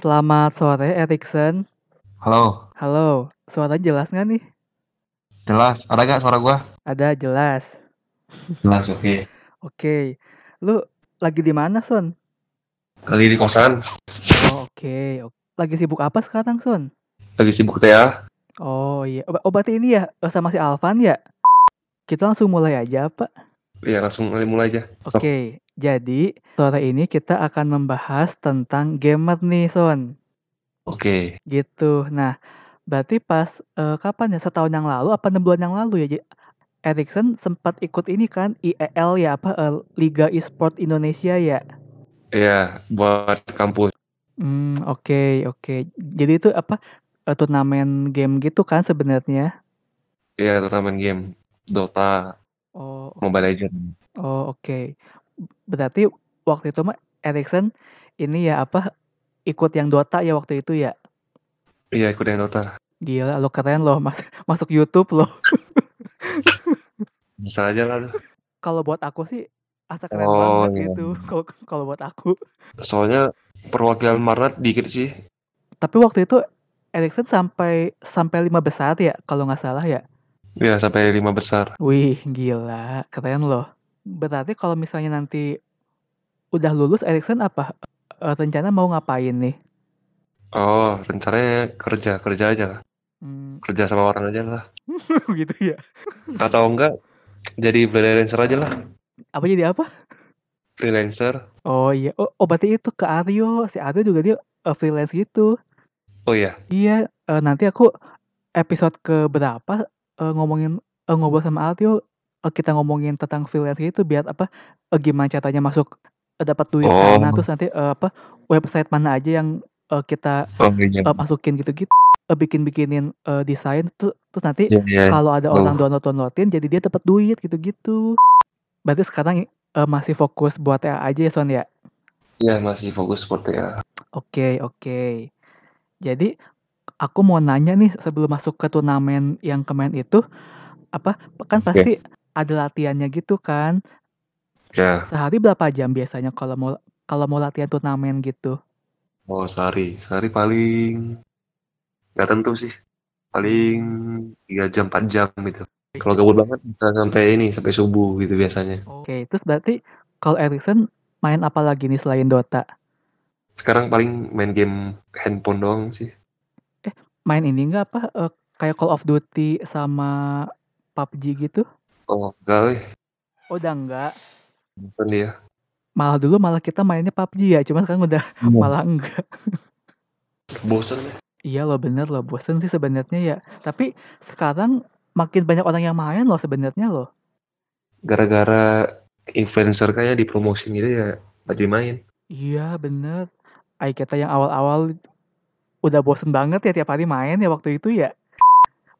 Selamat sore Erikson. Halo, Halo, suara jelas nggak nih? jelas. Ada gak suara gua? Ada jelas. Jelas, oke. Oke, lu lagi di mana Son? Kali di kosan, Oh, oke. Ok- Lagi sibuk apa sekarang Son? lagi sibuk ya. Oh iya, berarti ini ya sama si Alvan ya? Kita langsung mulai aja Pak. Ya langsung mulai, aja. Oke, jadi sore ini kita akan membahas tentang gamer nih Son. Oke, Gitu. Nah, berarti pas eh, kapan ya? Setahun yang lalu apa enam bulan yang lalu ya? Erikson sempat ikut ini kan IEL ya apa eh, Liga Esport Indonesia ya? ya buat kampus. Hmm, oke, oke. Jadi itu apa eh, turnamen game gitu kan sebenarnya? Ya turnamen game Dota, Oh, Mobile Legends. oh oke. Berarti waktu itu mah Erikson ini ya apa ikut yang Dota ya waktu itu ya? Iya ikut yang Dota. Gila, lo keren loh mas masuk YouTube loh. Bisa aja lah. Kalau buat aku sih asa keren Oh, banget iya. gitu. Kalau kalau buat aku. Soalnya perwakilan Marnat dikit sih. Tapi waktu itu Erikson sampai sampai lima besar ya kalau nggak salah ya. Ya sampai lima besar. Wih, gila, keren loh. Berarti kalau misalnya nanti udah lulus Erikson apa eh, rencana mau ngapain nih? Oh, rencananya kerja, kerja aja lah. Hmm, Kerja sama orang aja lah. gitu ya. Atau enggak jadi freelancer aja lah. Apa jadi apa? Freelancer. Oh iya, oh, oh berarti itu ke Aryo. Si Aryo juga dia eh, freelance gitu. Oh iya, Iya, eh, nanti aku episode ke berapa eh, ngomongin eh, ngobrol sama Aryo eh, kita ngomongin tentang freelance gitu biar apa eh, gimana caranya masuk eh, dapat duit Oh. sana terus nanti eh, apa website mana aja yang eh, kita oh eh, masukin gitu-gitu eh, bikin-bikinin eh, desain tuh terus nanti Iya, iya. kalau ada Oh. orang download downloadin jadi dia dapat duit gitu-gitu. Berarti sekarang eh, masih fokus buat TA aja ya Son ya? Iya, masih fokus seperti ya. Oke, oke. Jadi aku mau nanya nih sebelum masuk ke turnamen yang kemarin itu apa kan pasti ada latihannya gitu kan. Ya, Sehari berapa jam biasanya kalau mau kalau mau latihan turnamen gitu? oh sehari. Sehari paling nggak tentu sih. Paling 3 jam, 4 jam gitu. Kalau gabut banget bisa sampai ini, sampai subuh gitu biasanya. Oke, terus berarti kalau Erikson main apa lagi nih selain Dota? Sekarang paling main game handphone doang sih. Main ini enggak apa eh, kayak Call of Duty sama PUBG gitu? Oh, enggak weh. Oh, udah enggak. Bosan dia. Malah dulu malah kita mainnya PUBG ya, cuman sekarang udah malah enggak. Bosan deh. Iya loh bener loh, bosen sih sebenarnya ya. Tapi sekarang makin banyak orang yang main loh sebenarnya loh. Gara-gara influencer kayak dipromosin gitu ya, jadi main. Iya bener. Ay kita yang awal-awal udah bosen banget ya tiap hari main ya waktu itu ya.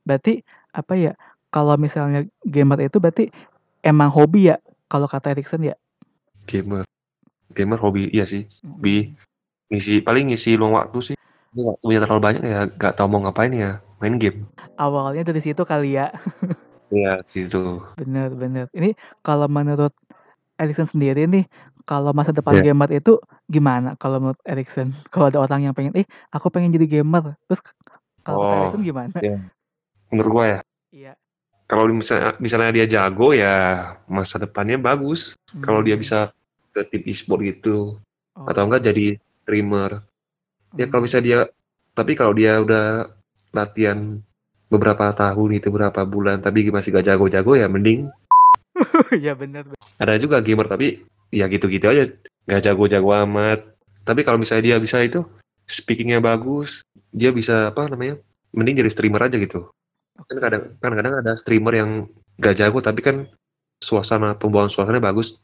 Berarti apa ya? Kalau misalnya gamer itu berarti emang hobi ya kalau kata Erikson ya. Gamer. Gamer hobi, iya sih. Hobi. Ngisi, paling ngisi luang waktu sih. Ini waktunya terlalu banyak ya, gak tau mau ngapain ya. Main game. Awalnya dari situ kali ya. Iya, situ. Bener bener. Ini kalau menurut Erikson sendiri nih, kalau masa depan Iya. gamer itu gimana? Kalau menurut Erikson, kalau ada orang yang pengen, eh aku pengen jadi gamer, terus kalau Oh, Erikson gimana? Menurut gua ya, Iya. kalau misalnya, misalnya dia jago ya masa depannya bagus. Kalau dia Hmm, bisa ke tim e-sport gitu. oh, Atau enggak jadi streamer. Ya kalau hmm. bisa dia, tapi kalau dia udah latihan beberapa tahun itu beberapa bulan tapi masih gak jago-jago ya mending bener. bener. ada juga gamer tapi ya gitu-gitu aja. Gak jago-jago amat. Tapi kalau misalnya dia bisa itu speakingnya bagus dia bisa apa namanya mending jadi streamer aja gitu. Kan kadang kan kadang ada streamer yang gak jago tapi kan suasana pembawaan suasananya bagus.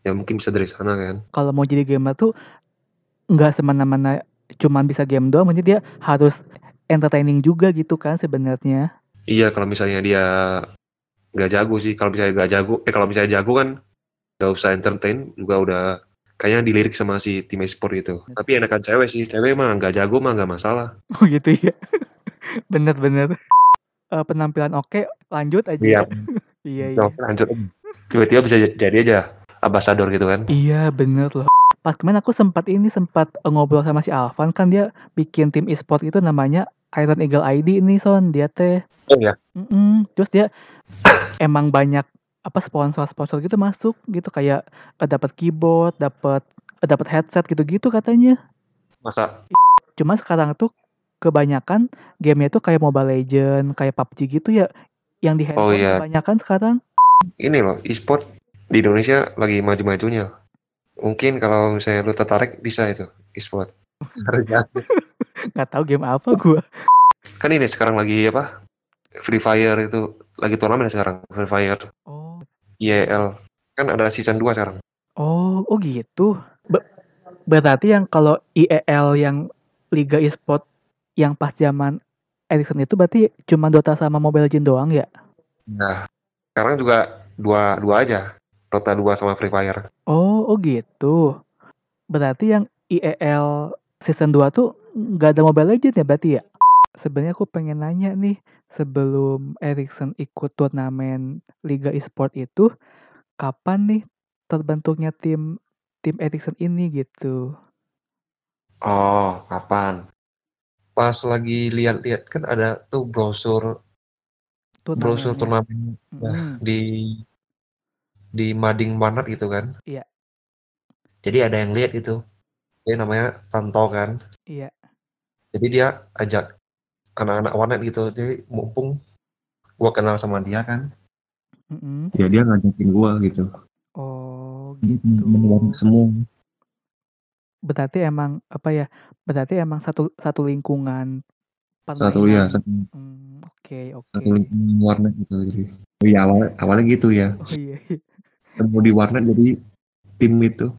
Ya mungkin bisa dari sana kan. Kalau mau jadi gamer tuh nggak semena-mena cuman bisa game doang, maksudnya dia harus entertaining juga gitu kan sebenarnya. iya kalau misalnya dia gak jago sih. Kalau misalnya gak jago eh kalau misalnya jago kan gak usah entertain juga udah kayaknya dilirik sama si tim e-sport gitu tapi enakan cewek sih cewek mah gak jago mah gak masalah Oh gitu ya. Bener-bener. Eh, penampilan oke, lanjut aja. Iya. ya. Iya iya. Lanjut tiba-tiba bisa jadi aja ambasador gitu kan Iya bener loh. pas kemarin aku sempat ini sempat eh, ngobrol sama si Alvan kan dia bikin tim e-sport itu namanya Iron Eagle ID ini son dia teh. Oh ya. Mm-mm. Terus dia emang banyak apa sponsor-sponsor gitu masuk gitu kayak eh, dapat keyboard, dapat eh, dapat headset gitu-gitu katanya. Masa? Cuma sekarang tuh kebanyakan gamenya tuh kayak Mobile Legend, kayak PUBG gitu ya yang di Oh, handphone iya. kebanyakan sekarang. Ini loh, e-sport di Indonesia lagi maju-majunya. Mungkin kalau misalnya lu tertarik bisa itu e-sport. nggak tahu game apa gua. kan ini sekarang lagi apa? Free Fire itu lagi turnamen sekarang Free Fire Oh, IEL kan ada season 2 sekarang. oh, oh gitu. Be- berarti yang kalau IEL yang Liga e-sport yang pas zaman Ericsson itu berarti cuma Dota sama Mobile Legends doang ya? Nah, sekarang juga dua dua aja. Dota 2 sama Free Fire. Oh, oh gitu. Berarti yang IEL season 2 tuh nggak ada Mobile Legends ya berarti ya? Sebenarnya aku pengen nanya nih, sebelum Ericsson ikut turnamen Liga e-sport itu, kapan nih terbentuknya tim tim Ericsson ini gitu? Oh, kapan? Pas lagi lihat-lihat kan ada tuh brosur brosur Turnamennya. turnamen nah, Mm-mm. di di Mading Manat gitu kan. Iya. Jadi ada yang lihat itu. Dia namanya Tanto kan. Iya. Jadi dia ajak anak-anak warnet gitu. Jadi mumpung gua kenal sama dia kan. Mm-mm. Ya dia ngajakin gua gitu. Oh Jadi gitu. warnet semua. Berarti emang apa ya? Berarti emang satu satu lingkungan Satu ya, satu, Hmm, Oke oke. satu lingkungan warnet gitu. Jadi ya awalnya, awalnya gitu ya. Oh iya. iya. Ketemu di warnet jadi tim itu.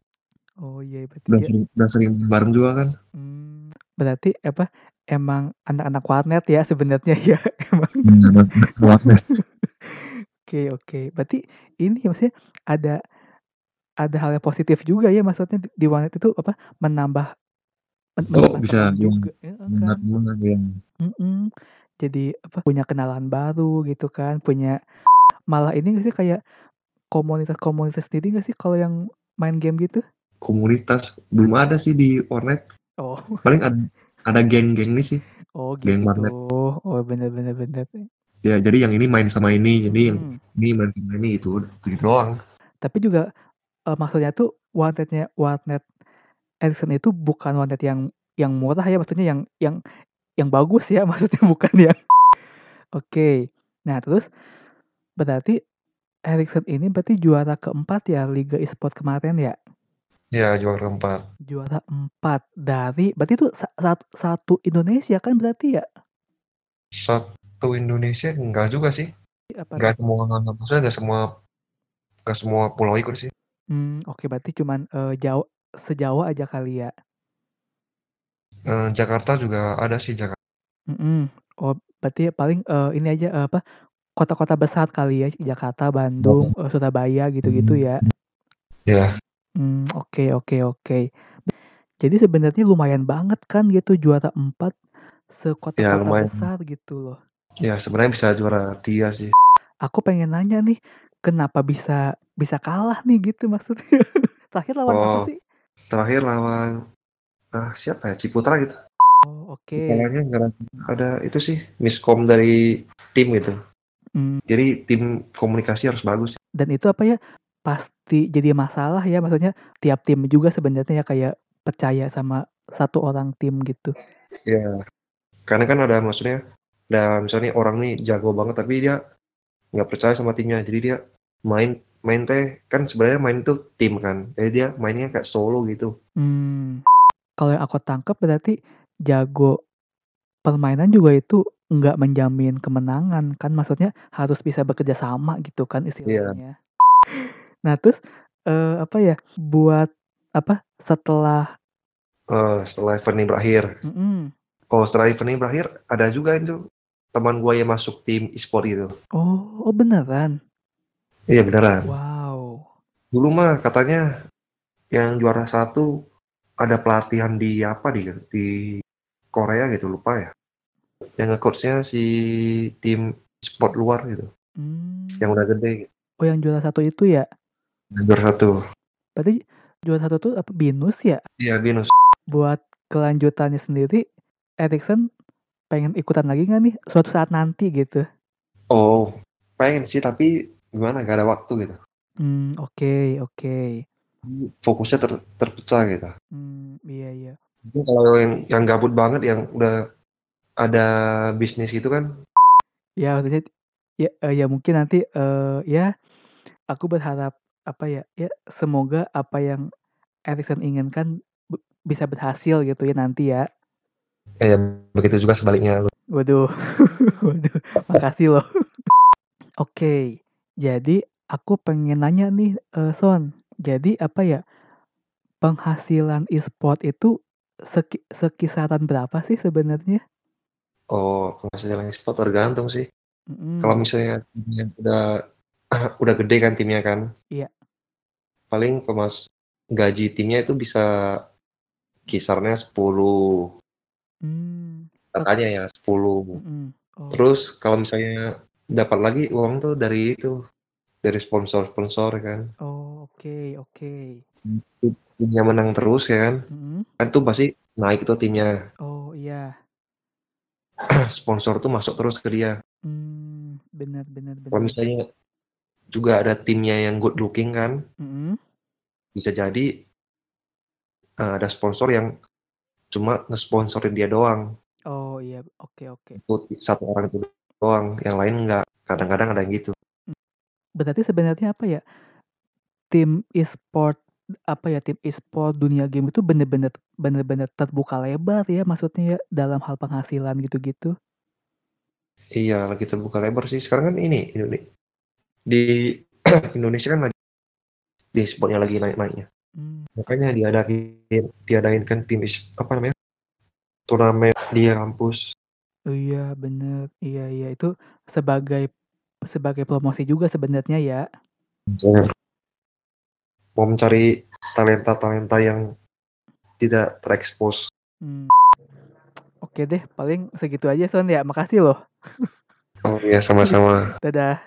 Oh iya berarti Udah dia sering, udah sering bareng juga kan. Hmm, berarti apa? Emang anak-anak warnet ya sebenarnya ya emang. warnet. Oke oke. Berarti ini maksudnya ada ada hal yang positif juga ya maksudnya di, warnet itu apa? Menambah men- Oh bisa ya, juga ya benar kan? benar ya. Mm-mm. Jadi apa? Punya kenalan baru gitu kan? Punya malah ini nggak sih kayak komunitas-komunitas sendiri nggak sih kalau yang main game gitu? Komunitas belum ada sih di warnet. Oh Paling ada ada geng-geng nih sih. oh Geng gitu. warnet. Oh bener-bener bener. Ya jadi yang ini main sama ini, jadi yang Hmm. ini main sama ini itu gitu doang. Tapi juga eh, maksudnya tuh warnetnya warnet Ericsson itu bukan warnet yang yang murah ya maksudnya yang yang yang bagus ya maksudnya bukan yang Oke. Nah, terus berarti Ericsson ini berarti juara keempat ya Liga Esport kemarin ya? Ya juara keempat. Juara empat dari berarti itu sa- satu, satu Indonesia kan berarti ya? Satu Indonesia enggak juga sih. Apa? Enggak semua maksudnya enggak semua enggak semua pulau ikut sih. Hmm, oke berarti cuman eh, Jawa sejawa aja kali ya. Eh, Jakarta juga ada sih Jakarta. Mm-mm. Oh, berarti paling eh, ini aja eh, apa kota-kota besar kali ya Jakarta, Bandung, eh, Surabaya gitu-gitu ya. Ya, Hmm, oke oke oke. Jadi sebenarnya lumayan banget kan gitu juara 4 ya sekota-kota lumayan. besar gitu loh. Ya sebenarnya bisa juara tiga sih. Aku pengen nanya nih, kenapa bisa bisa kalah nih gitu maksudnya. Terakhir lawan apa Oh, sih? terakhir lawan ah siapa ya Ciputra gitu. Oh, oke. Kalahnya gara ada itu sih miskom dari tim gitu. Hmm, Jadi tim komunikasi harus bagus. dan itu apa ya? Pasti jadi masalah ya maksudnya tiap tim juga sebenarnya ya kayak percaya sama satu orang tim gitu. Ya, karena kan ada maksudnya ada misalnya orang nih jago banget tapi dia nggak percaya sama timnya. Jadi dia main main teh kan sebenarnya main itu tim kan. Jadi dia mainnya kayak solo gitu. Hmm, kalau yang aku tangkap berarti jago permainan juga itu nggak menjamin kemenangan kan maksudnya harus bisa bekerja sama gitu kan Iya. istilahnya. Nah terus eh, apa ya buat apa setelah Eh, setelah event ini berakhir. Mm-mm. Oh, setelah event ini berakhir ada juga itu teman gua yang masuk tim e-sport itu. oh oh beneran Iya beneran. wow Dulu mah katanya yang juara satu ada pelatihan di apa di di Korea gitu lupa ya. Yang nge-coachnya si tim sport luar gitu, Hmm. yang udah gede gitu. oh yang juara satu itu ya Juara satu. berarti Juara satu tuh apa Binus ya? Iya, Binus. Buat kelanjutannya sendiri, Erikson pengen ikutan lagi nggak nih suatu saat nanti gitu? Oh, pengen sih tapi gimana gak ada waktu gitu. Hmm, oke, oke. Fokusnya ter, terpecah gitu. Hmm, iya iya. Kalau yang yang gabut banget yang udah ada bisnis gitu kan Ya maksudnya ya eh, ya mungkin nanti eh, ya aku berharap apa ya ya semoga apa yang Erikson inginkan bisa berhasil gitu ya nanti ya. ya, ya begitu juga sebaliknya Waduh, waduh, makasih loh. Oke, jadi aku pengen nanya nih, eh, Son. Jadi apa ya penghasilan e-sport itu seki- sekisaran berapa sih sebenarnya? oh penghasilan sport tergantung sih Mm-mm. kalau misalnya udah udah gede kan timnya kan Iya. paling pemas gaji timnya itu bisa kisarnya 10 Hmm, katanya ya 10 mm-mm. Oh, terus kalau misalnya dapat lagi uang tuh dari itu dari sponsor-sponsor kan oh, oke, oke. timnya menang terus ya kan Mm-mm. kan tuh pasti naik tuh timnya Oh iya, sponsor tuh masuk terus ke dia Hmm, benar, benar, benar. kalau misalnya juga ada timnya yang good looking kan Mm-mm. bisa jadi eh, ada sponsor yang cuma nge-sponsorin dia doang Oh iya, oke, oke. itu satu orang itu doang yang lain enggak kadang-kadang ada yang gitu Berarti sebenarnya apa ya? Tim e-sport apa ya tim e-sport dunia game itu bener-bener bener-bener terbuka lebar ya maksudnya ya dalam hal penghasilan gitu-gitu. iya lagi terbuka lebar sih sekarang kan ini Indone- di Indonesia kan lagi di sportnya lagi naik-naiknya Hmm, makanya diadain diadain kan tim is- apa namanya turnamen di kampus oh iya bener, iya iya itu sebagai sebagai promosi juga sebenarnya ya. Misalnya mau mencari talenta-talenta yang tidak terekspos Hmm. Oke deh, paling segitu aja Son ya. Makasih loh. oh iya sama-sama Dadah.